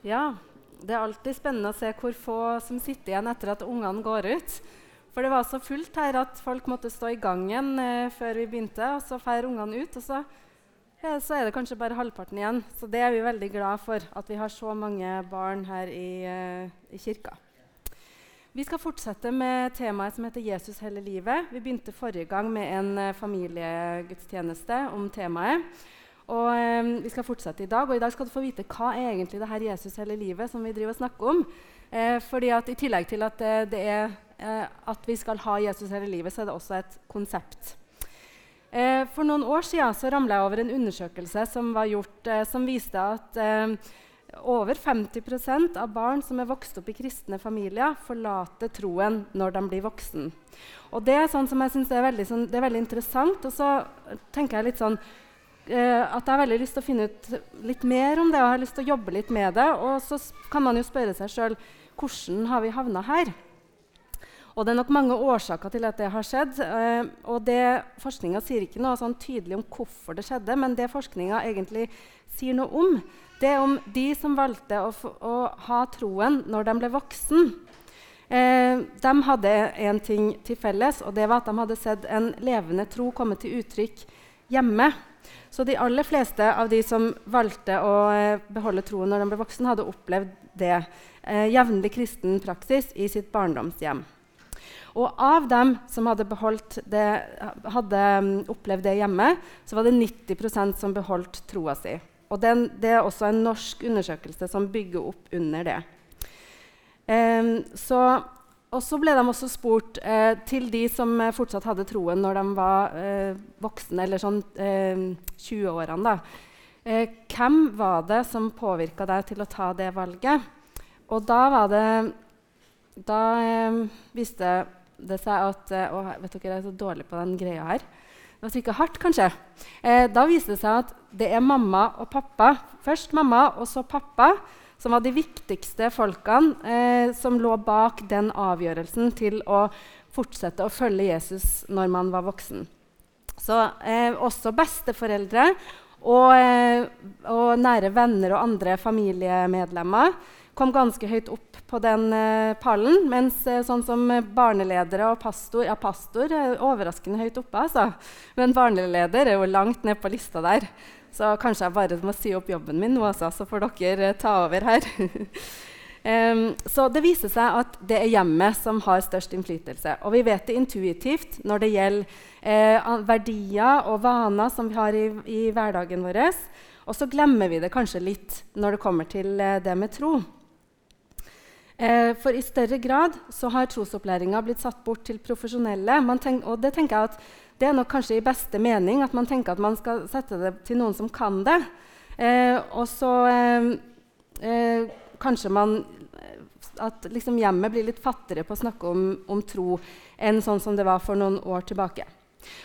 Ja, det er alltid spennende å se hvor få som sitter igjen etter at ungene går ut. For det var så fullt her at folk måtte stå i gangen eh, før vi begynte. Og så drar ungene ut, og så, ja, så, er det kanskje bare halvparten igjen. Så det er vi veldig glad for, at vi har så mange barn her i, eh, i kirka. Vi skal fortsette med temaet som heter 'Jesus hele livet'. Vi begynte forrige gang med en eh, familiegudstjeneste om temaet. Og eh, Vi skal fortsette i dag, og i dag skal du få vite hva er egentlig det her Jesus hele livet som vi driver og snakker om. Eh, fordi at I tillegg til at eh, det er eh, at vi skal ha Jesus hele livet, så er det også et konsept. Eh, for noen år siden så ramla jeg over en undersøkelse som var gjort, eh, som viste at over 50% av barn som er vokst opp i kristne familier, forlater troen når de blir voksen. Og Det er sånn som jeg synes er veldig, sånn, det er veldig interessant. Og så tenker jeg litt sånn eh, at jeg har veldig lyst til å finne ut litt mer om det og har lyst til å jobbe litt med det. Og så kan man jo spørre seg sjøl hvordan har vi havna her? Og Det er nok mange årsaker til at det har skjedd. Eh, og Forskninga sier ikke noe sånn tydelig om hvorfor det skjedde, men det forskninga egentlig sier noe om, det er om de som valgte å, å ha troen når de ble voksen. Eh, de hadde én ting til felles, og det var at de hadde sett en levende tro komme til uttrykk hjemme. Så de aller fleste av de som valgte å eh, beholde troen når de ble voksen, hadde opplevd det. Eh, jevnlig kristen praksis i sitt barndomshjem. Og av dem som hadde, det, hadde mm, opplevd det hjemme, så var det 90% som beholdt troa si. Og den, det er også en norsk undersøkelse som bygger opp under det. Eh, så og så ble de også spurt eh, til de som eh, fortsatt hadde troen når de var eh, voksne, eller sånn 20-årene. da. eh, hvem var det som påvirka deg til å ta det valget? Og da var det Da eh, viste det seg at Å, vet dere, jeg er så dårlig på den greia her. Det var sikkert hardt, kanskje. da viste det seg at det er mamma og pappa. Først mamma, og så pappa som var de viktigste folkene eh, som lå bak den avgjørelsen til å fortsette å følge Jesus når man var voksen. Så eh, også besteforeldre og, eh, og, nære venner og andre familiemedlemmer kom ganske høyt opp på den eh, pallen. Mens eh, sånn som barneledere og pastor Ja, pastor er overraskende høyt oppe, altså. Men barneleder er jo langt ned på lista der. Så kanskje jeg bare må si opp jobben min nå, altså, så får dere ta over her. um, så det viser seg at det er hjemmet som har størst innflytelse. Og vi vet det intuitivt når det gjelder eh, verdier og vaner som vi har i, i hverdagen vår. Og så glemmer vi det kanskje litt når det kommer til eh, det med tro. Eh, for i større grad så har trosopplæringa blitt satt bort til profesjonelle. Tenk, og det tenker jeg at det er nok kanskje i beste mening at man tenker at man skal sette det til noen som kan det. Eh, og så eh, eh, kanskje man eh, At liksom hjemmet blir litt fattigere på å snakke om, om, tro enn sånn som det var for noen år tilbake.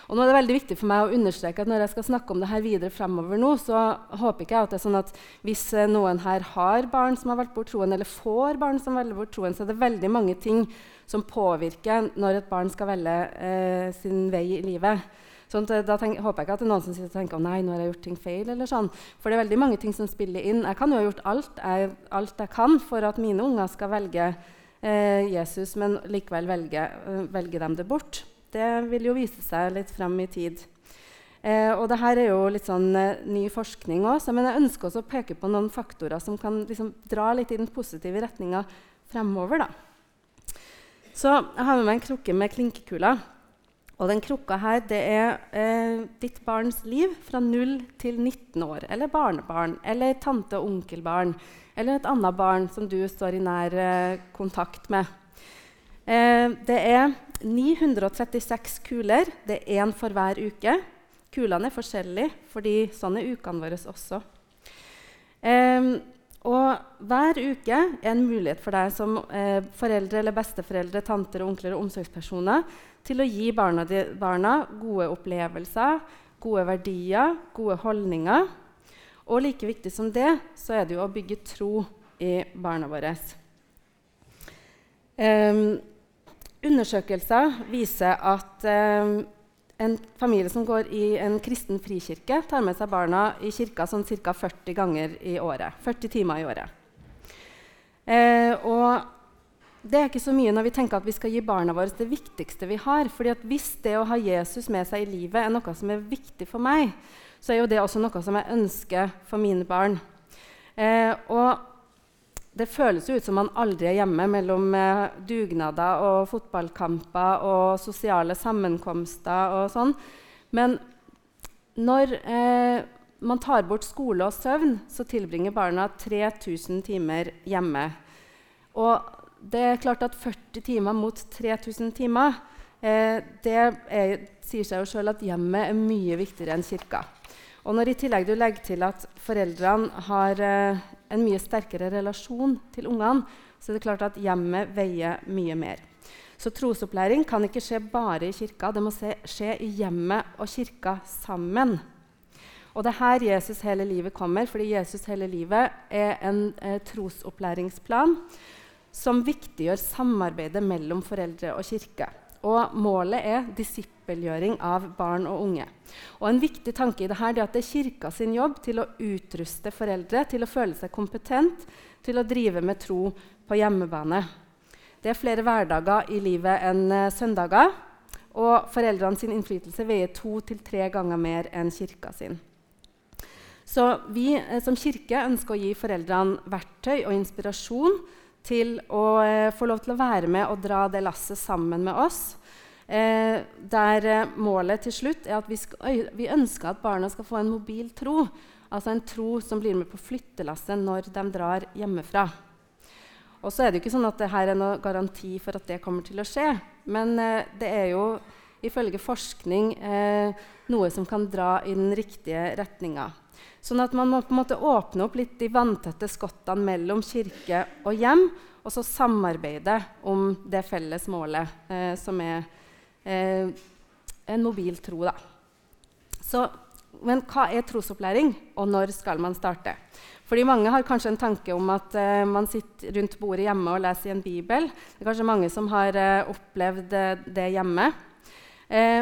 Og nå er det veldig viktig for meg å understreke at Når jeg skal snakke om det her videre fremover nå, så håper ikke jeg at det er sånn at hvis eh, noen her har barn som har valgt bort troen, eller får barn som velger bort troen, så er det veldig mange ting som påvirker når et barn skal velge eh, sin vei i livet. Sånn da tenk, håper jeg ikke at det er noen som sitter og tenker nei, nå har jeg gjort ting feil. eller sånn. For det er veldig mange ting som spiller inn. Jeg kan jo ha gjort alt jeg, alt jeg kan for at mine unger skal velge eh, Jesus, men likevel velge, uh, velge, dem det bort. Det vil jo vise seg litt frem i tid. Eh, og dette er jo litt sånn eh, ny forskning også, men jeg ønsker også å peke på noen faktorer som kan liksom, dra litt i den positive retninga fremover. da. Så jeg har med meg en krukke med klinkekuler. Og den krukka her det er eh, ditt barns liv fra 0 til 19 år. Eller barnebarn, eller tante- og onkelbarn. Eller et annet barn som du står i nær eh, kontakt med. Eh, det er 936 kuler. Det er én for hver uke. Kulene er forskjellige, fordi sånn er ukene våre også. Um, og hver uke er en mulighet for deg som eh, foreldre eller besteforeldre, tanter, onkler og omsorgspersoner til å gi barna, de, barna, gode opplevelser, gode verdier, gode holdninger. Og like viktig som det, så er det jo å bygge tro i barna våre. Um, undersøkelser viser at eh, en familie som går i en kristen frikirke, tar med seg barna i kirka sånn ca. 40 ganger i året. 40 timer i året. Eh, og det er ikke så mye når vi tenker at vi skal gi barna våre det viktigste vi har. fordi Hvis det å ha Jesus med seg i livet er noe som er viktig for meg, så er jo det også noe som jeg ønsker for mine barn. Eh, og det føles jo ut som man aldri er hjemme mellom eh, dugnader og fotballkamper og sosiale sammenkomster og sånn. Men når eh, man tar bort skole og søvn, så tilbringer barna 3000 timer hjemme. Og det er klart at 40 timer mot 3000 timer eh, det er, sier seg jo sjøl at hjemmet er mye viktigere enn kirka. Og når i tillegg du legger til at foreldrene har eh, en mye sterkere relasjon til ungene, så er det klart at hjemmet veier mye mer. Så trosopplæring kan ikke skje bare i kirka, det må skje i hjemmet og kirka sammen. Og det er her Jesus hele livet kommer, fordi Jesus hele livet er en eh, trosopplæringsplan som viktiggjør samarbeidet mellom foreldre og kirke. Og målet er disippelgjøring av barn og unge. Og En viktig tanke i dette er at det er kirka sin jobb til å utruste foreldre til å føle seg kompetent til å drive med tro på hjemmebane. Det er flere hverdager i livet enn uh, søndager. Og foreldrene sin innflytelse veier to til tre ganger mer enn kirka sin. Så vi uh, som kirke ønsker å gi foreldrene verktøy og inspirasjon til å eh, få lov til å være med og dra det lasset sammen med oss. Eh, der eh, målet til slutt er at vi, skal, vi, ønsker at barna skal få en mobil tro. Altså en tro som blir med på flyttelasset når de drar hjemmefra. Og så er det jo ikke sånn at det her er noen garanti for at det kommer til å skje. Men eh, det er jo ifølge forskning eh, noe som kan dra i den riktige retninga. Sånn at man må på en måte åpne opp litt de vanntette skottene mellom kirke og hjem, og så samarbeide om det felles målet, eh, som er eh, en mobil tro. Da. Så, men hva er trosopplæring, og når skal man starte? Fordi Mange har kanskje en tanke om at eh, man sitter rundt bordet hjemme og leser i en bibel. Det er kanskje mange som har uh, opplevd uh, det hjemme.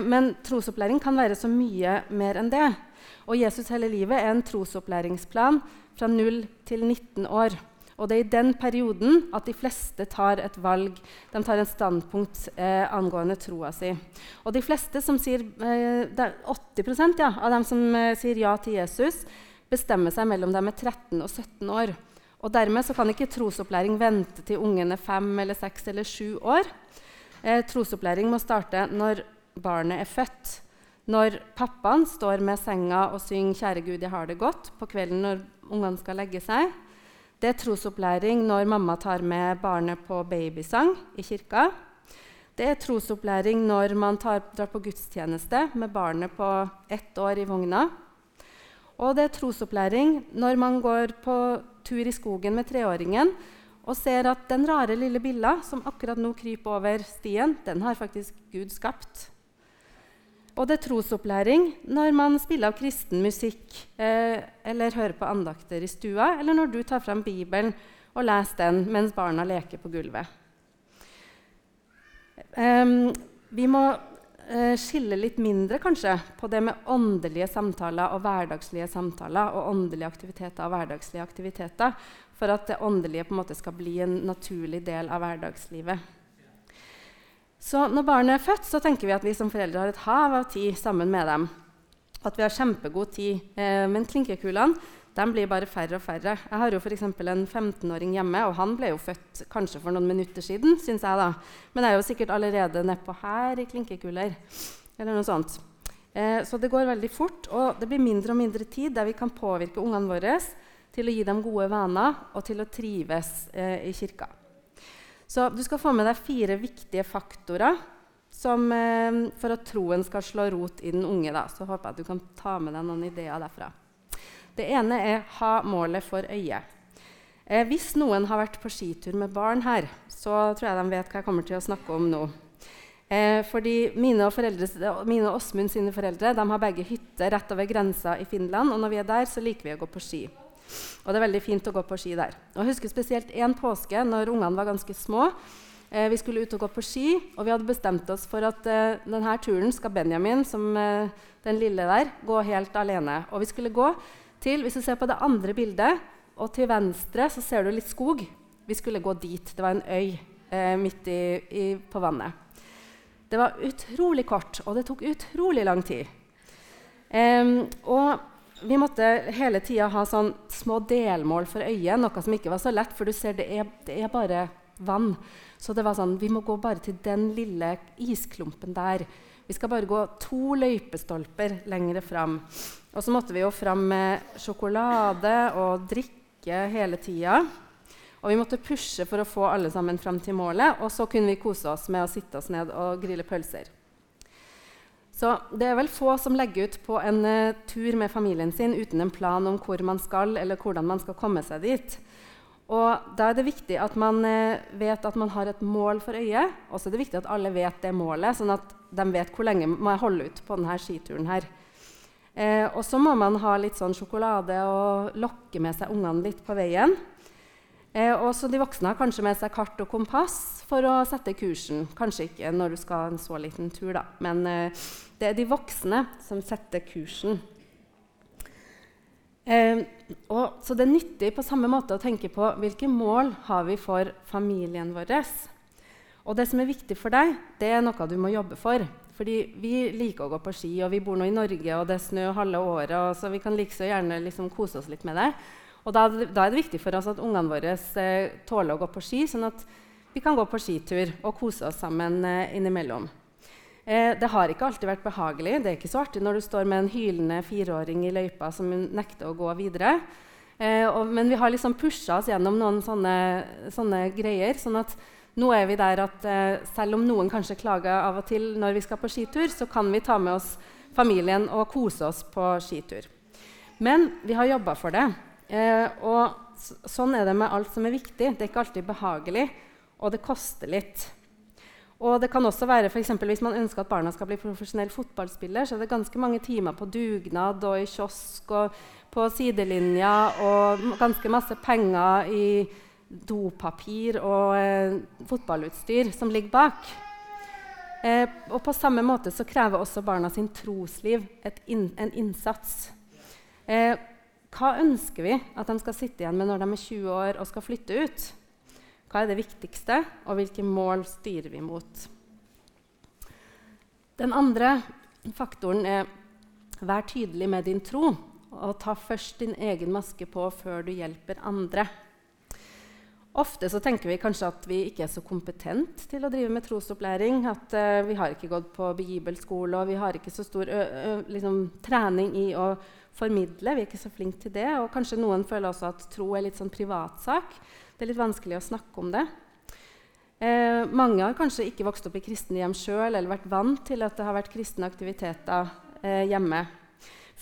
men trosopplæring kan være så mye mer enn det. Og Jesus hele livet er en trosopplæringsplan fra 0 til 19 år. Og det er i den perioden at de fleste tar et valg, de tar et standpunkt eh, angående troa si. Og de fleste som sier, eh, 80% ja, av dem som eh, sier ja til Jesus, bestemmer seg mellom dem er 13 og 17 år. Og Dermed kan ikke trosopplæring vente til ungen er 5 eller 6 eller 7 år. Eh, trosopplæring må starte når barnet er født. Når pappaen står med senga og synger 'Kjære Gud, jeg har det godt' på kvelden når ungene skal legge seg. Det er trosopplæring når mamma tar med barnet på babysang i kirka. Det er trosopplæring når man tar, drar på gudstjeneste med barnet på ett år i vogna. Og det er trosopplæring når man går på tur i skogen med treåringen og ser at den rare lille billa som akkurat nå kryper over stien, den har faktisk Gud skapt. Og det er trosopplæring når man spiller av kristen musikk eh, eller hører på andakter i stua, eller når du tar fram Bibelen og leser den mens barna leker på gulvet. Eh, vi må eh, skille litt mindre kanskje, på det med åndelige samtaler og hverdagslige samtaler og åndelige aktiviteter og hverdagslige aktiviteter, for at det åndelige på en måte skal bli en naturlig del av hverdagslivet. Så når barnet er født, så tenker vi at vi som foreldre har et hav av tid sammen med dem. At vi har kjempegod tid. Eh, men klinkekulene de blir bare færre og færre. Jeg har jo f.eks. en 15-åring hjemme, og han ble jo født kanskje for noen minutter siden. Synes jeg da. Men jeg er jo sikkert allerede nedpå her i klinkekuler. Eller noe sånt. Eh, så det går veldig fort, og det blir mindre og mindre tid der vi kan påvirke ungene våre til å gi dem gode vaner og til å trives eh, i kirka. Så du skal få med deg fire viktige faktorer som, eh, for at troen skal slå rot i den unge. Da. Så håper jeg at du kan ta med deg noen ideer derfra. Det ene er ha målet for øye. Eh, hvis noen har vært på skitur med barn her, så tror jeg de vet hva jeg kommer til å snakke om nå. Eh, fordi Mine og, mine og Åsmund sine foreldre de har begge hytter rett over grensa i Finland. Og når vi er der, så liker vi å gå på ski. Og det er veldig fint å gå på ski der. Og jeg husker spesielt én påske når ungene var ganske små. Eh, vi skulle ut og gå på ski, og vi hadde bestemt oss for at eh, denne turen skal Benjamin, som eh, den lille der, gå helt alene. Og vi skulle gå til Hvis du ser på det andre bildet, og til venstre så ser du litt skog. Vi skulle gå dit. Det var en øy eh, midt i, i, på vannet. Det var utrolig kort, og det tok utrolig lang tid. Um, og vi måtte hele tida ha sånn små delmål for øyet, noe som ikke var så lett, for du ser det er, det er bare vann. Så det var sånn, vi må gå bare til den lille isklumpen der. Vi skal bare gå to løypestolper lenger fram. Og så måtte vi jo fram med sjokolade og drikke hele tida. Og vi måtte pushe for å få alle sammen fram til målet. Og så kunne vi kose oss med å sitte oss ned og grille pølser. Så det er vel få som legger ut på en uh, tur med familien sin uten en plan om hvor man skal, eller hvordan man skal komme seg dit. Og Da er det viktig at man uh, vet at man har et mål for øyet. Og så er det viktig at alle vet det målet, sånn at de vet hvor lenge man holde ut på denne skituren. her. Eh, og så må man ha litt sånn sjokolade og lokke med seg ungene litt på veien. Eh, og De voksne har kanskje med seg kart og kompass for å sette kursen. Kanskje ikke når du skal en så liten tur, da. men eh, det er de voksne som setter kursen. Eh, og, så det er nyttig på samme måte å tenke på hvilke mål har vi for familien vår. Og det som er viktig for deg, det er noe du må jobbe for. Fordi vi liker å gå på ski, og vi bor nå i Norge, og det er snø halve året, så vi kan like så gjerne liksom kose oss litt med det. Og da, da, er det viktig for oss at ungene våre eh, tåler å gå på ski, sånn at vi kan gå på skitur og kose oss sammen eh, innimellom. Eh, det har ikke alltid vært behagelig. Det er ikke så artig når du står med en hylende fireåring i løypa som nekter å gå videre. Eh, og, men vi har liksom pusha oss gjennom noen sånne, sånne, greier. sånn at nå er vi der at eh, selv om noen kanskje klager av og til når vi skal på skitur, så kan vi ta med oss familien og kose oss på skitur. Men vi har jobba for det. Eh, og sånn er det med alt som er viktig. Det er ikke alltid behagelig, og det koster litt. Og det kan også være for Hvis man ønsker at barna skal bli profesjonell fotballspiller, så er det ganske mange timer på dugnad og i kiosk og på sidelinja og ganske masse penger i dopapir og eh, fotballutstyr som ligger bak. Eh, og på samme måte så krever også barna sin trosliv in, en innsats. Eh, hva ønsker vi at de skal sitte igjen med når de er 20 år og skal flytte ut? Hva er det viktigste, og hvilke mål styrer vi mot? Den andre faktoren er vær tydelig med din tro, og ta først din egen maske på før du hjelper andre. Ofte så tenker vi kanskje at vi ikke er så kompetent til å drive med trosopplæring. At uh, vi har ikke gått på bibelskole, og vi har ikke så stor liksom, trening i å formidle. Vi er ikke så flinke til det. Og kanskje noen føler også at tro er litt sånn privatsak. Det er litt vanskelig å snakke om det. Eh, mange har kanskje ikke vokst opp i kristne hjem sjøl eller vært vant til at det har vært kristne aktiviteter eh, hjemme.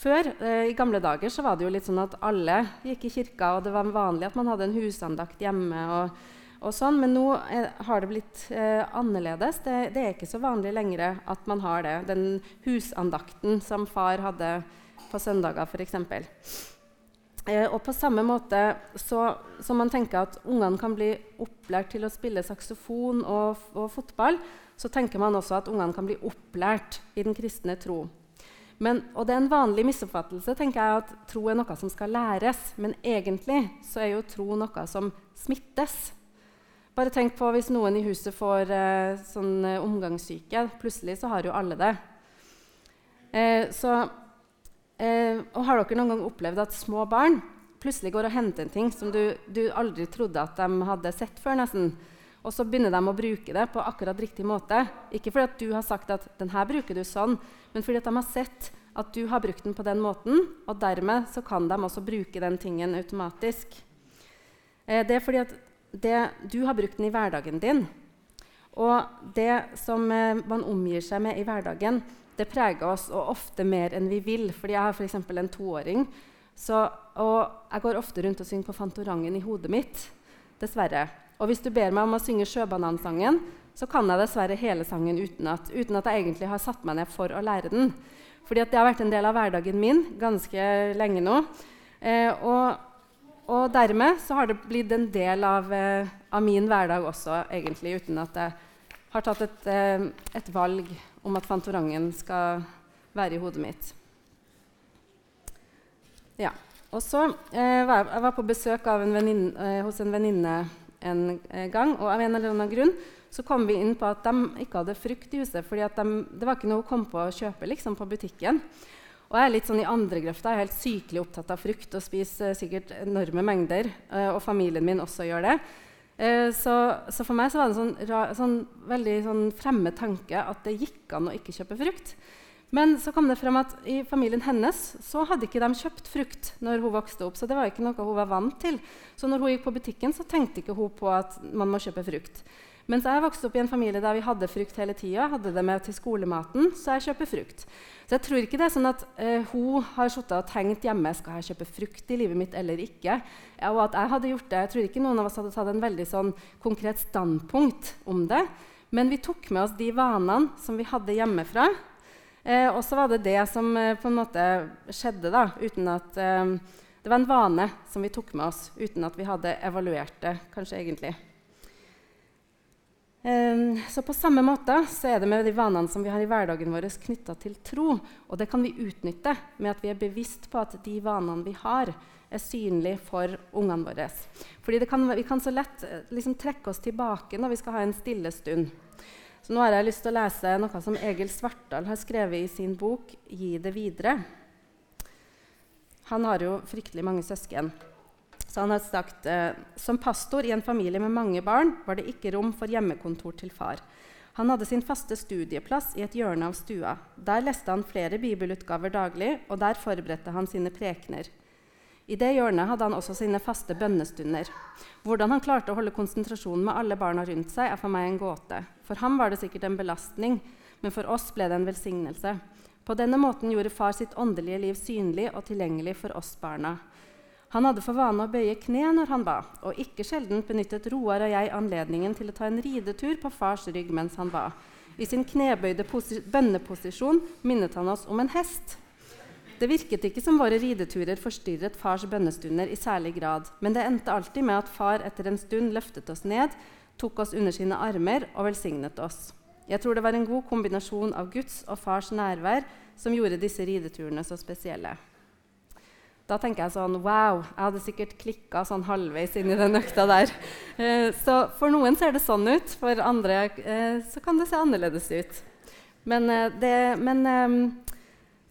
Før, eh, i gamle dager, så var det jo litt sånn at alle gikk i kirka, og det var vanlig at man hadde en husandakt hjemme. og, og sånn, Men nå er, har det blitt eh, annerledes. Det, det, er ikke så vanlig lenger at man har det. Den husandakten som far hadde på søndager f.eks. Eh, og på samme måte så, som man tenker at ungene kan bli opplært til å spille saksofon og, og, fotball, så tenker man også at ungene kan bli opplært i den kristne tro. Men, og det er en vanlig misoppfattelse tenker jeg, at tro er noe som skal læres. Men egentlig så er jo tro noe som smittes. Bare tenk på hvis noen i huset får eh, sånn eh, omgangssyke. Plutselig så har jo alle det. Eh, så Eh, og har dere noen gang opplevd at små barn plutselig går og henter en ting som du, du aldri trodde at de hadde sett før? nesten, Og så begynner de å bruke det på akkurat riktig måte. Ikke fordi at du har sagt at den her bruker du sånn, men fordi at de har sett at du har brukt den på den måten, og dermed så kan de også bruke den tingen automatisk. Eh, det er fordi at det, du har brukt den i hverdagen din. Og det som eh, man omgir seg med i hverdagen, det preger oss, og ofte mer enn vi vil. Fordi jeg har f.eks. en toåring. Så, og jeg går ofte rundt og synger på Fantorangen i hodet mitt. Dessverre. Og hvis du ber meg om å synge Sjøbanansangen, så kan jeg dessverre hele sangen utenat, uten at jeg egentlig har satt meg ned for å lære den. Fordi det har vært en del av hverdagen min ganske lenge nå. Eh, og, og, dermed så har det blitt en del av, eh, av, min hverdag også, egentlig, uten at jeg har tatt et, eh, et valg om at Fantorangen skal være i hodet mitt. Ja. Og så eh, var jeg, på besøk en venninne, eh, hos en venninne en eh, gang. Og av en eller annen grunn så kom vi inn på at de ikke hadde frukt i huset. fordi de, det var ikke noe å komme på å kjøpe liksom, på butikken. Og jeg er litt sånn i andre grøfta. Jeg er helt sykelig opptatt av frukt og spiser sikkert enorme mengder. Eh, og familien min også gjør det. Eh, så, så, for meg så var det en sånn, sånn, veldig sånn fremmed tanke at det gikk an å ikke kjøpe frukt. Men så kom det frem at i familien hennes så hadde ikke de kjøpt frukt når hun vokste opp. Så det var ikke noe hun var vant til. Så når hun gikk på butikken, så tenkte ikke hun på at man må kjøpe frukt. Mens jeg vokste opp i en familie der vi hadde frukt hele tida, hadde det med til skolematen, så jeg kjøper frukt. Så jeg tror ikke det er sånn at uh, hun har sittet og tenkt hjemme skal jeg kjøpe frukt i livet mitt eller ikke. Ja, og at jeg hadde gjort det. Jeg tror ikke noen av oss hadde tatt en veldig sånn konkret standpunkt om det. Men vi tok med oss de vanene som vi hadde hjemmefra, Eh, og så var det det som eh, på en måte skjedde, da, uten at eh, Det var en vane som vi tok med oss uten at vi hadde evaluert det, kanskje egentlig. Eh, så på samme måte så er det med de vanene som vi har i hverdagen vår knytta til tro. Og det kan vi utnytte med at vi er bevisst på at de vanene vi har, er synlige for ungene våre. Fordi vi kan så lett eh, liksom, trekke oss tilbake når vi skal ha en stille stund. Så nå har jeg lyst til å lese noe som Egil Svartdal har skrevet i sin bok 'Gi det videre'. Han har jo fryktelig mange søsken. Så han har sagt eh, som pastor i en familie med mange barn var det ikke rom for hjemmekontor til far. Han hadde sin faste studieplass i et hjørne av stua. Der leste han flere bibelutgaver daglig, og der forberedte han sine prekener. I det hjørnet hadde han også sine faste bønnestunder. Hvordan han klarte å holde konsentrasjonen med alle barna rundt seg, er for meg en gåte. For ham var det sikkert en belastning, men for oss ble det en velsignelse. På denne måten gjorde far sitt åndelige liv synlig og tilgjengelig for oss barna. Han hadde for vane å bøye kne når han ba, og ikke sjelden benyttet Roar og jeg anledningen til å ta en ridetur på fars rygg mens han ba. I sin knebøyde bønneposisjon minnet han oss om en hest. Det virket ikke som våre rideturer forstyrret fars bønnestunder i særlig grad, men det endte alltid med at far etter en stund løftet oss ned, tok oss under sine armer og velsignet oss. Jeg tror det var en god kombinasjon av Guds og fars nærvær som gjorde disse rideturene så spesielle. Da tenker jeg sånn Wow, jeg hadde sikkert klikka sånn halvveis inn i den økta der. Eh, så for noen ser det sånn ut, for andre eh, så kan det se annerledes ut. Men, eh, det, men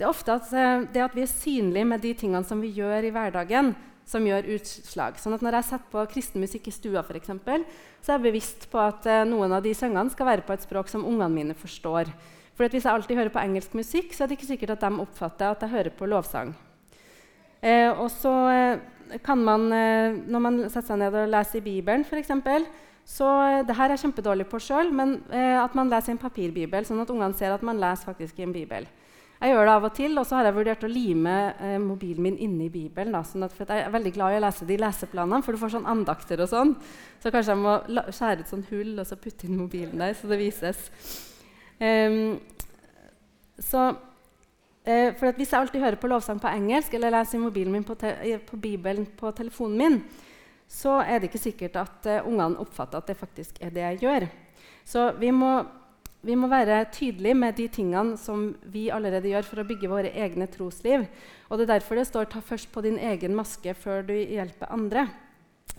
det er ofte at eh, det at vi er synlige med de tingene som vi gjør i hverdagen, som gjør utslag. Sånn at Når jeg setter på kristen musikk i stua, for eksempel, så er jeg bevisst på at eh, noen av de sangene skal være på et språk som ungene mine forstår. For Hvis jeg alltid hører på engelsk musikk, så er det ikke sikkert at de oppfatter at jeg hører på lovsang. Eh, og så eh, kan man, eh, Når man setter seg ned og leser i Bibelen, f.eks., så eh, det her er jeg kjempedårlig på sjøl, men at man leser i en papirbibel, sånn at ungene ser at man leser faktisk i en bibel. Jeg gjør det av og til, og så har jeg vurdert å lime eh, mobilen min inni Bibelen. Da, sånn at, for jeg er veldig glad i å lese de leseplanene, for du får sånn andakter og sånn. Så kanskje jeg må skjære ut sånn hull og så putte inn mobilen der, så det vises. Um, så, eh, for Hvis jeg alltid hører på lovsang på engelsk eller leser mobilen min på, på Bibelen på telefonen min, så er det ikke sikkert at uh, ungene oppfatter at det faktisk er det jeg gjør. Så vi må vi må være tydelige med de tingene som vi allerede gjør for å bygge våre egne trosliv. Og Det er derfor det står 'ta først på din egen maske før du hjelper andre'.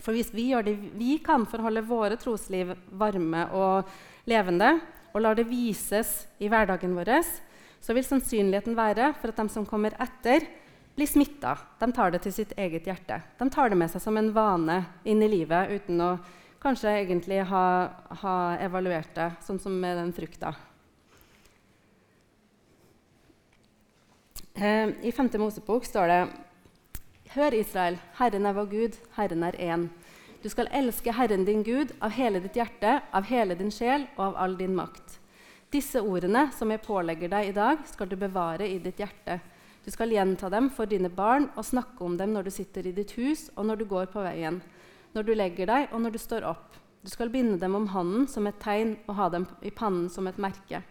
For hvis vi gjør det vi kan for å holde våre trosliv varme og levende, og lar det vises i hverdagen vår, så vil sannsynligheten være for at de som kommer etter, blir smitta. De tar det til sitt eget hjerte. De tar det med seg som en vane inn i livet uten å kanskje egentlig ha, ha evaluert det, sånn som med den frukta. Eh, I 5. Mosebok står det Hør, Israel, Herren er vår Gud, Herren er én. Du skal elske Herren din Gud av hele ditt hjerte, av hele din sjel og av all din makt. Disse ordene som jeg pålegger deg i dag, skal du bevare i ditt hjerte. Du skal gjenta dem for dine barn og snakke om dem når du sitter i ditt hus og når du går på veien når du legger deg, og når du står opp. Du skal binde dem om hånden som et tegn og ha dem i pannen som et merke.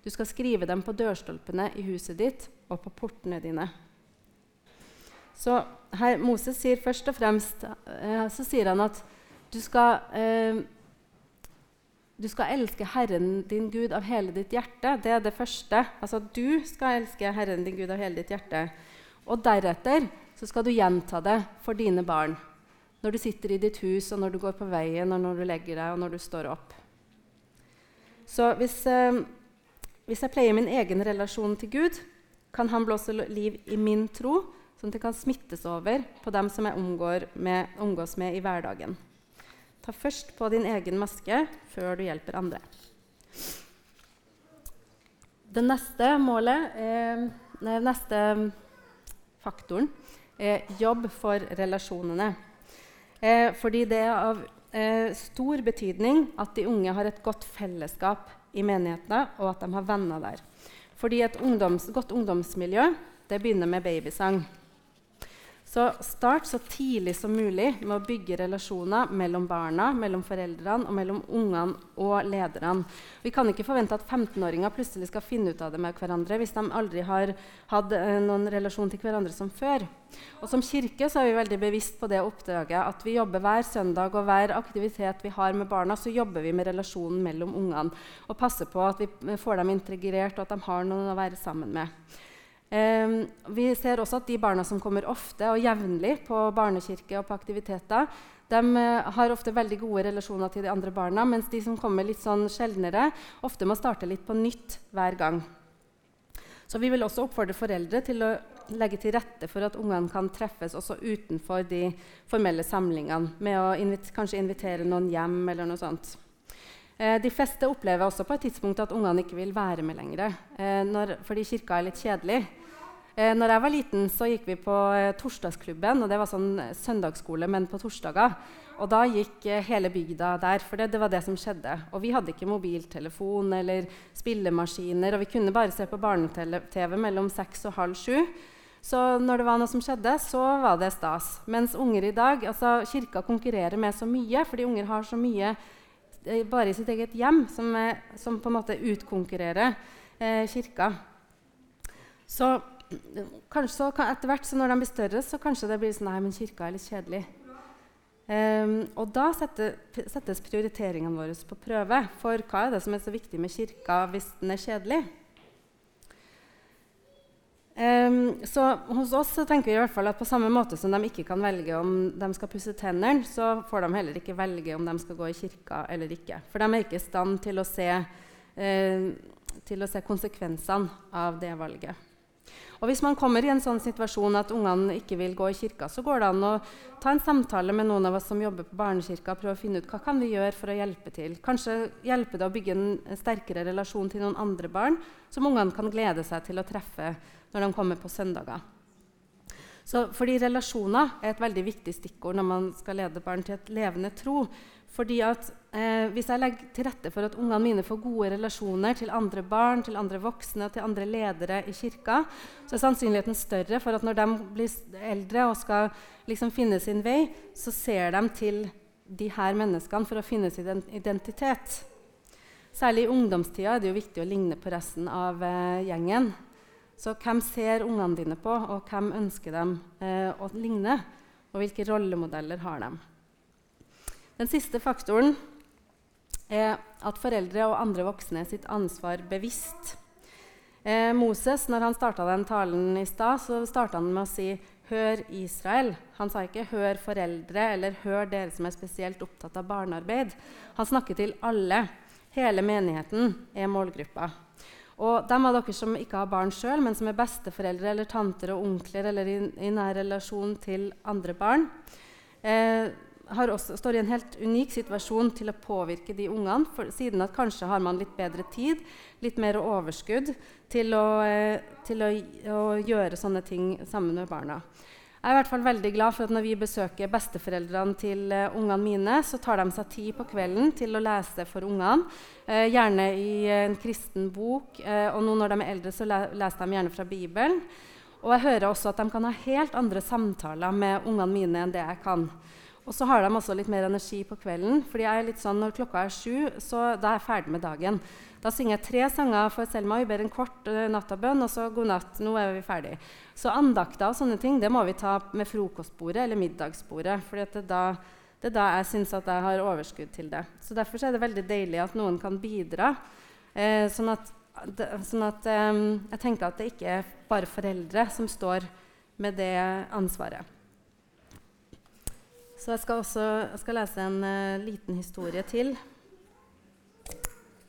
Du skal skrive dem på dørstolpene i huset ditt og på portene dine. Så her, Moses sier først og fremst eh, så sier han at du skal, eh, du skal elske Herren din Gud av hele ditt hjerte. Det er det første. Altså du skal elske Herren din Gud av hele ditt hjerte. Og deretter så skal du gjenta det for dine barn. Når du sitter i ditt hus, og når du går på veien, og når du legger deg, og når du står opp. Så hvis, eh, hvis jeg pleier min egen relasjon til Gud, kan han blåse liv i min tro, sånn at det kan smittes over på dem som jeg med, omgås med i hverdagen. Ta først på din egen maske før du hjelper andre. Det neste målet, eh, nei, neste faktoren, er jobb for relasjonene. Eh, fordi det er av eh, stor betydning at de unge har et godt fellesskap i menighetene, og at de har venner der. Fordi et ungdoms, godt ungdomsmiljø det begynner med babysang. Så start så tidlig som mulig med å bygge relasjoner mellom barna, mellom foreldrene og mellom ungene og lederne. Vi kan ikke forvente at 15-åringer plutselig skal finne ut av det med hverandre hvis de aldri har hatt eh, noen relasjon til hverandre som før. Og Som kirke så er vi veldig bevisst på det oppdraget at vi jobber hver søndag og hver aktivitet vi har med barna, så jobber vi med relasjonen mellom ungene og passer på at vi får dem integrert, og at de har noen å være sammen med. Um, vi ser også at de barna som kommer ofte og jevnlig på barnekirke og på aktiviteter, de uh, har ofte veldig gode relasjoner til de andre barna, mens de som kommer litt sånn sjeldnere, ofte må starte litt på nytt hver gang. Så Vi vil også oppfordre foreldre til å legge til rette for at ungene kan treffes også utenfor de formelle samlingene, med å invit kanskje invitere noen hjem eller noe sånt. Eh, de fleste opplever også på et tidspunkt at ungene ikke vil være med lenger, eh, når, fordi kirka er litt kjedelig. Eh, når jeg var liten, så gikk vi på eh, Torsdagsklubben. og Det var sånn eh, søndagsskole, men på torsdager. Og da gikk eh, hele bygda der, for det, det, var det som skjedde. Og vi hadde ikke mobiltelefon eller spillemaskiner, og vi kunne bare se på barne-TV mellom seks og halv sju. Så når det var noe som skjedde, så var det stas. Mens unger i dag altså Kirka konkurrerer med så mye, fordi unger har så mye eh, bare i sitt eget hjem som, som på en måte utkonkurrerer eh, kirka. Så kanskje etter hvert når de blir større, så kanskje det blir sånn Nei, men kirka er litt kjedelig. Um, og da setter, settes prioriteringene våre på prøve. For hva er det som er så viktig med kirka hvis den er kjedelig? Um, så hos oss så tenker vi i hvert fall at på samme måte som de ikke kan velge om de skal pusse tennene, så får de heller ikke velge om de skal gå i kirka eller ikke. For de er ikke i stand til å se, uh, til å se konsekvensene av det valget. Og Hvis man kommer i en sånn situasjon at ungene ikke vil gå i kirka, så går det an å ta en samtale med noen av oss som jobber på barnekirka, og prøve å finne ut hva kan vi gjøre for å hjelpe til. Kanskje hjelpe det å bygge en sterkere relasjon til noen andre barn som ungene kan glede seg til å treffe når de kommer på søndager. Så fordi Relasjoner er et veldig viktig stikkord når man skal lede barn til et levende tro. Fordi at eh, Hvis jeg legger til rette for at ungene mine får gode relasjoner til andre barn, til andre voksne og til andre ledere i kirka, så er sannsynligheten større for at når de blir eldre og skal liksom finne sin vei, så ser de til de her menneskene for å finne sin identitet. Særlig i ungdomstida er det jo viktig å ligne på resten av eh, gjengen. Så hvem ser ungene dine på, og hvem ønsker dem eh, å ligne? Og hvilke rollemodeller har de? Den siste faktoren er at foreldre og andre voksne sitt ansvar bevisst. Eh, Moses, når han starta den talen i stad, så starta han med å si 'Hør Israel'. Han sa ikke 'hør foreldre' eller 'hør dere som er spesielt opptatt av barnearbeid'. Han snakker til alle. Hele menigheten er målgruppa. Og de av dere som ikke har barn sjøl, men som er besteforeldre eller tanter og onkler eller i, i nær relasjon til andre barn, eh, også, står i en helt unik situasjon til å påvirke de ungene, for, siden at kanskje har man litt bedre tid, litt mer overskudd til, å, eh, til å, å, gjøre sånne ting sammen med barna. Jeg er i hvert fall veldig glad for at når vi besøker besteforeldrene til uh, ungene mine, så tar de seg tid på kvelden til å lese for ungene. Uh, gjerne i en kristen bok. og nå når de er eldre, så le leser de gjerne fra Bibelen. Og jeg hører også at de kan ha helt andre samtaler med ungene mine enn det jeg kan. Og så har de også litt mer energi på kvelden. fordi jeg er litt sånn, Når klokka er sju, så da er jeg ferdig med dagen. Da synger jeg tre sanger for Selma. Vi ber en kort uh, nattabønn, og så god natt. Nå er vi ferdig. Så andakter og sånne ting det må vi ta med frokostbordet eller middagsbordet. For det, det, er da jeg syns at jeg har overskudd til det. Så Derfor er det veldig deilig at noen kan bidra. Eh, sånn at, sånn at um, jeg tenker at det ikke er bare foreldre som står med det ansvaret. Så jeg skal også jeg skal lese en uh, liten historie til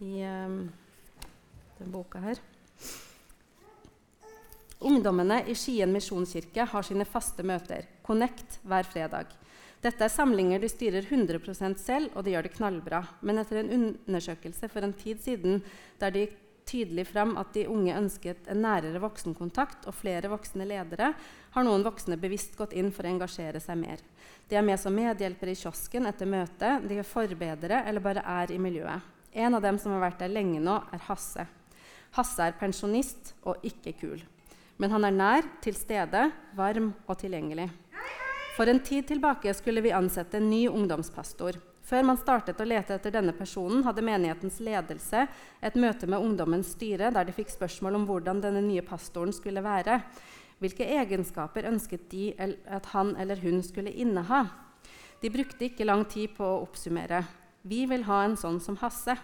i um, denne boka her. Ungdommene i Skien misjonskirke har sine faste møter, Connect, hver fredag. Dette er samlinger de styrer 100% selv, og de gjør det knallbra. Men etter en undersøkelse for en tid siden der det gikk tydelig fram at de unge ønsket en nærere voksenkontakt og flere voksne ledere, har noen voksne bevisst gått inn for å engasjere seg mer. De er med som medhjelpere i kiosken etter møtet, de er forbedere eller bare er i miljøet. En av dem som har vært der lenge nå, er Hasse. Hasse er pensjonist og ikke kul. Men han er nær, til stede, varm og tilgjengelig. For en tid tilbake skulle vi ansette en ny ungdomspastor. Før man startet å lete etter denne personen, hadde menighetens ledelse et møte med ungdommens styre der de fikk spørsmål om hvordan denne nye pastoren skulle være. Hvilke egenskaper ønsket de at han eller hun skulle inneha? De brukte ikke lang tid på å oppsummere. Vi vil ha en sånn som Hasse.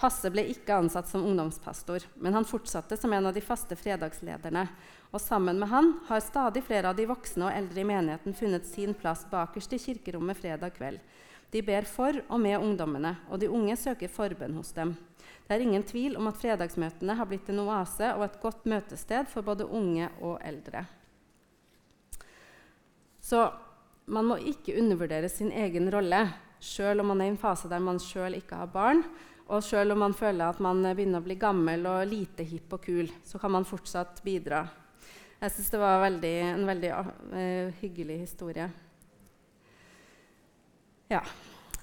Hasse ble ikke ansatt som ungdomspastor, men han fortsatte som en av de faste fredagslederne. Og sammen med han har stadig flere av de voksne og eldre i menigheten funnet sin plass bakerst i kirkerommet fredag kveld. De ber for og med ungdommene, og de unge søker forbønn hos dem. Det er ingen tvil om at fredagsmøtene har blitt en oase og et godt møtested for både unge og eldre. Så man må ikke undervurdere sin egen rolle, sjøl om man er i en fase der man sjøl ikke har barn, og selv om man føler at man begynner å bli gammel og lite hipp og kul, så kan man fortsatt bidra. Jeg syns det var veldig, en veldig uh, hyggelig historie. Ja.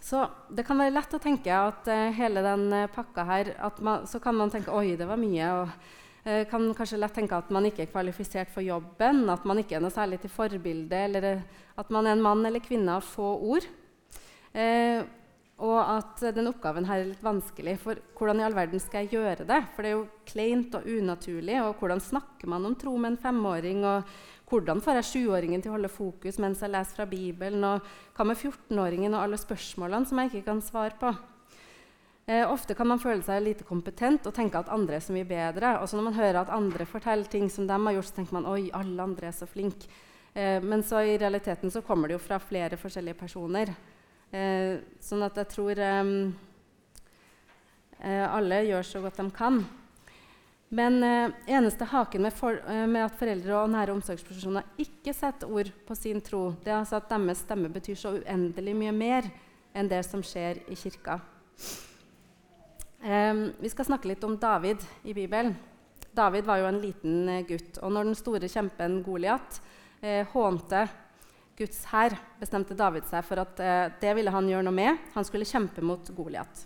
Så det kan være lett å tenke at uh, hele den uh, pakka her man, Så kan man tenke oi, det var mye. og uh, kan kanskje lett tenke at man ikke er kvalifisert for jobben, at man ikke er noe særlig til forbilde, eller at man er en mann eller kvinne av få ord. Og at den oppgaven her er litt vanskelig. For hvordan i all verden skal jeg gjøre det? For det er jo kleint og unaturlig. Og hvordan snakker man om tro med en femåring? Og hvordan får jeg sjuåringen til å holde fokus mens jeg leser fra Bibelen? Og hva med 14-åringen og alle spørsmålene som jeg ikke kan svare på? Eh, ofte kan man føle seg lite kompetent og tenke at andre er så mye bedre. Og så når man hører at andre forteller ting som de har gjort, så tenker man oi, alle andre er så flinke. Eh, men så i realiteten så kommer det jo fra flere forskjellige personer. Eh, sånn at jeg tror eh, eh, alle gjør så godt de kan. Men eh, eneste haken med, for, eh, med, at foreldre og nære omsorgspersoner ikke setter ord på sin tro, det er altså at deres stemme betyr så uendelig mye mer enn det som skjer i kirka. Eh, vi skal snakke litt om David i Bibelen. David var jo en liten gutt. Og når den store kjempen Goliat hånte Guds hær, bestemte David seg for at eh, det ville han gjøre noe med. Han skulle kjempe mot Goliat.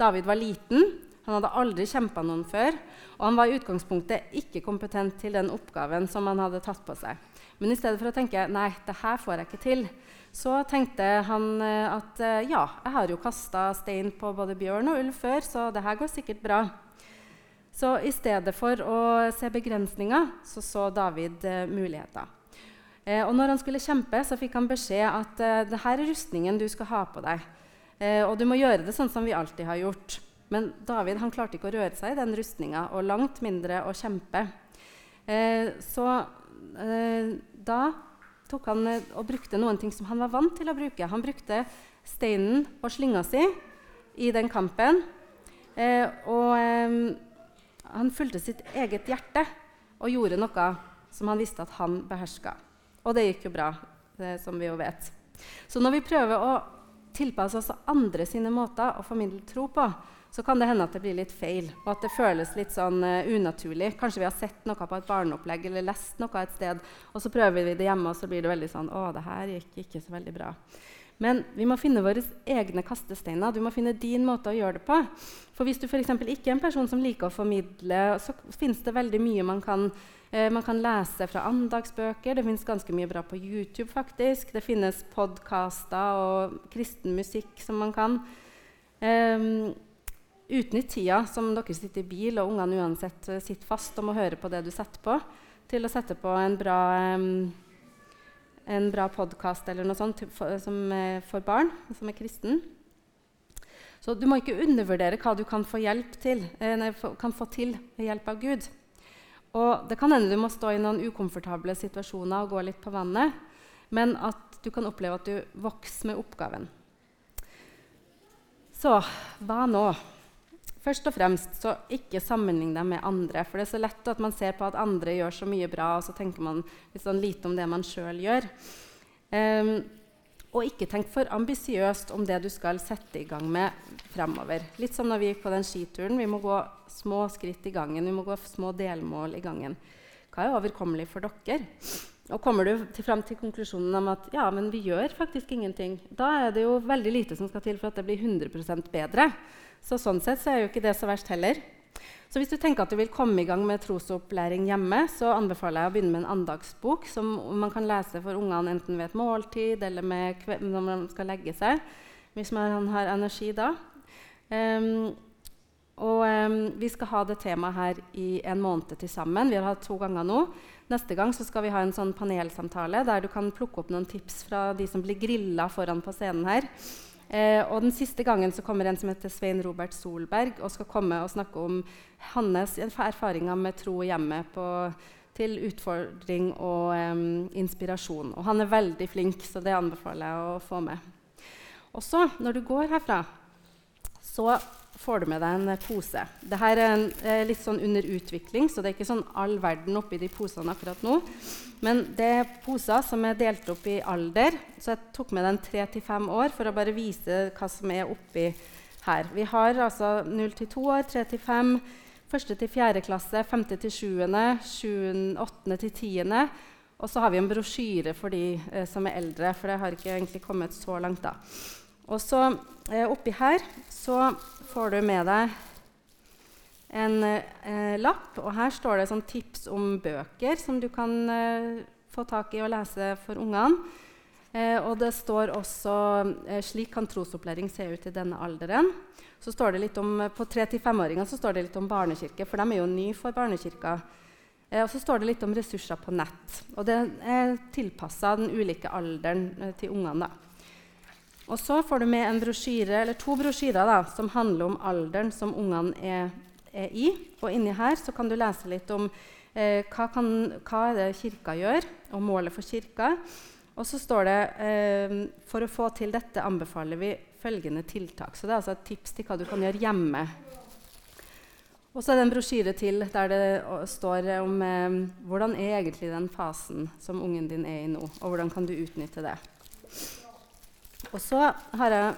David var liten, han hadde aldri kjempa noen før, og han var i utgangspunktet ikke kompetent til den oppgaven som han hadde tatt på seg. Men i stedet for å tenke nei, det her får jeg ikke til, så tenkte han eh, at eh, ja, jeg har jo kasta stein på både bjørn og ulv før, så det her går sikkert bra. Så i stedet for å se begrensninger, så så David eh, muligheter. Eh, og når han skulle kjempe, så fikk han beskjed at eh, det her er rustningen du skal ha på deg. Eh, og du må gjøre det sånn som vi alltid har gjort. Men David han klarte ikke å røre seg i den rustninga, og langt mindre å kjempe. Eh, så eh, da tok han eh, og brukte noen ting som han var vant til å bruke. Han brukte steinen og slinga si i den kampen. og han fulgte sitt eget hjerte og gjorde noe som han visste at han beherska. Og det gikk jo bra, det, som vi jo vet. Så når vi prøver å tilpasse oss andre sine måter å formidle tro på, så kan det hende at det blir litt feil, og at det føles litt sånn uh, unaturlig. Kanskje vi har sett noe på et barneopplegg eller lest noe et sted, og så prøver vi det hjemme, og så blir det veldig sånn Å, det her gikk ikke så veldig bra. Men vi må finne våre egne kastesteiner. Du må finne din måte å gjøre det på. For hvis du for ikke er en person som liker å formidle, så finnes det veldig mye man kan Eh, man kan lese fra andagsbøker. Det finnes ganske mye bra på YouTube. faktisk. Det finnes podkaster og kristen musikk som man kan. Um, Utnytt tida som dere sitter i bil, og ungene uansett eh, sitter fast og må høre på det du setter på, til å sette på en bra, um, podkast eller noe sånt for, som er for barn, som er kristen. Så du må ikke undervurdere hva du kan få, til, eh, nei, kan få til ved hjelp av Gud. Og det kan hende du må stå i noen ukomfortable situasjoner og gå litt på vannet, men at du kan oppleve at du vokser med oppgaven. Så hva nå? Først og fremst, så ikke sammenlign deg med andre. For det er så lett at man ser på at andre gjør så mye bra, og så tenker man litt sånn lite om det man sjøl gjør. Um, og ikke tenk for ambisiøst om det du skal sette i gang med fremover. Litt som når vi gikk på den skituren. Vi må gå små skritt i gangen. Vi må gå små delmål i gangen. Hva er overkommelig for dere? Og kommer du til, fram til konklusjonen om at ja, men vi gjør faktisk ingenting, da er det jo veldig lite som skal til for at det blir 100% bedre. Så sånn sett så er jo ikke det så verst heller. Så hvis du tenker at du vil komme i gang med trosopplæring hjemme, så anbefaler jeg å begynne med en andagsbok som man kan lese for ungene enten ved et måltid eller når man skal legge seg, hvis man har energi da. Um, og um, Vi skal ha det temaet her i en måned til sammen. Vi har hatt to ganger nå. Neste gang skal vi ha en sånn panelsamtale der du kan plukke opp noen tips fra de som blir grilla foran på scenen her. Eh, og den siste gangen så kommer en som heter Svein Robert Solberg og skal komme og snakke om hans erfaringer med tro hjemme på, til utfordring og eh, inspirasjon. Og han er veldig flink, så det anbefaler jeg å få med. Og så, når du går herfra, så får du med deg en pose. Dette er en, eh, litt sånn under utvikling, så det er ikke sånn all verden oppi de posene akkurat nå. Men det er poser som er delt opp i alder, så jeg tok med den tre til fem år for å bare vise hva som er oppi her. Vi har altså 0 til 2 år, 3 til 5, 1. til 4. klasse, femte til 7., 8. til 10. Og så har vi en brosjyre for de eh, som er eldre, for det har ikke egentlig kommet så langt. da. Og så eh, oppi her så får du med deg en eh, lapp, og her står det sånn tips om bøker som du kan eh, få tak i og lese for ungene. Eh, og det står også eh, 'Slik kan trosopplæring se ut i denne alderen'. Så står det litt om, På 3-5-åringer står det litt om barnekirke, for de er jo nye for barnekirka. Eh, og så står det litt om ressurser på nett. Og det er tilpassa den ulike alderen eh, til ungene. da. Og så får du med en brosjyre, eller to brosjyrer da, som handler om alderen som ungene er, er, i. Og inni her så kan du lese litt om eh, hva, kan, hva er det kirka gjør, og målet for kirka. Og så står det eh, for å få til dette anbefaler vi følgende tiltak. Så det er altså et tips til hva du kan gjøre hjemme. Og så er det en brosjyre til der det står om eh, hvordan er egentlig den fasen som ungen din er i nå, og hvordan kan du utnytte det. Og så har jeg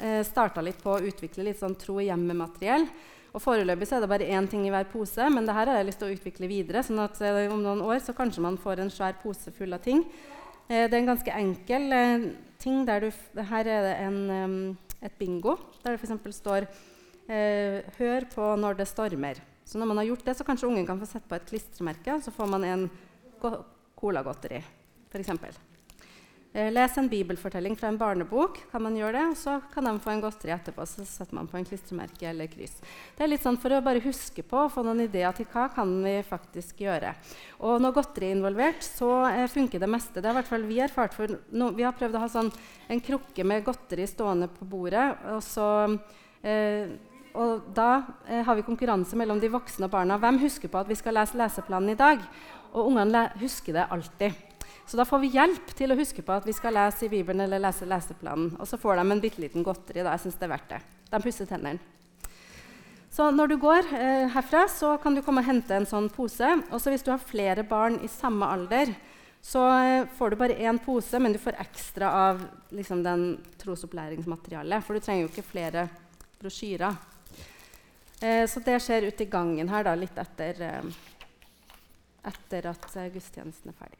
eh, starta litt på å utvikle litt sånn tro hjemme-materiell. Og Foreløpig så er det bare én ting i hver pose, men det her har jeg lyst til å utvikle videre. sånn at eh, om noen år så kanskje man får en svær pose full av ting. Eh, det er en ganske enkel eh, ting. der du, Her er det en, et bingo der det f.eks. står 'Hør på når det stormer'. Så når man har gjort det, så kanskje ungen kan få sette på et klistremerke, og så får man en colagodteri, f.eks. Eh, les en bibelfortelling fra en barnebok. kan man gjøre det, og Så kan de få en godteri etterpå. Så setter man på en klistremerke eller kryss. Det er litt sånn for å bare huske på og få noen ideer til hva kan vi faktisk gjøre. Og når godteri er involvert, så eh, funker det meste. Det har i hvert fall vi erfart. For no, vi har prøvd å ha sånn, en krukke med godteri stående på bordet. og så... Eh, og da eh, har vi konkurranse mellom de voksne og barna. Hvem husker på at vi skal lese leseplanen i dag? Og ungene husker det alltid. Så da får vi hjelp til å huske på at vi skal lese i Bibelen eller lese leseplanen. Og så får de en bitte liten godteri. da, jeg synes det er verdt det. De pusser tennene. Så når du går eh, herfra, så kan du komme og hente en sånn pose. Og hvis du har flere barn i samme alder, så eh, får du bare én pose, men du får ekstra av liksom, den trosopplæringsmaterialet. For du trenger jo ikke flere brosjyrer. Eh, så det skjer ute i gangen her da, litt etter, eh, etter at eh, gudstjenesten er ferdig.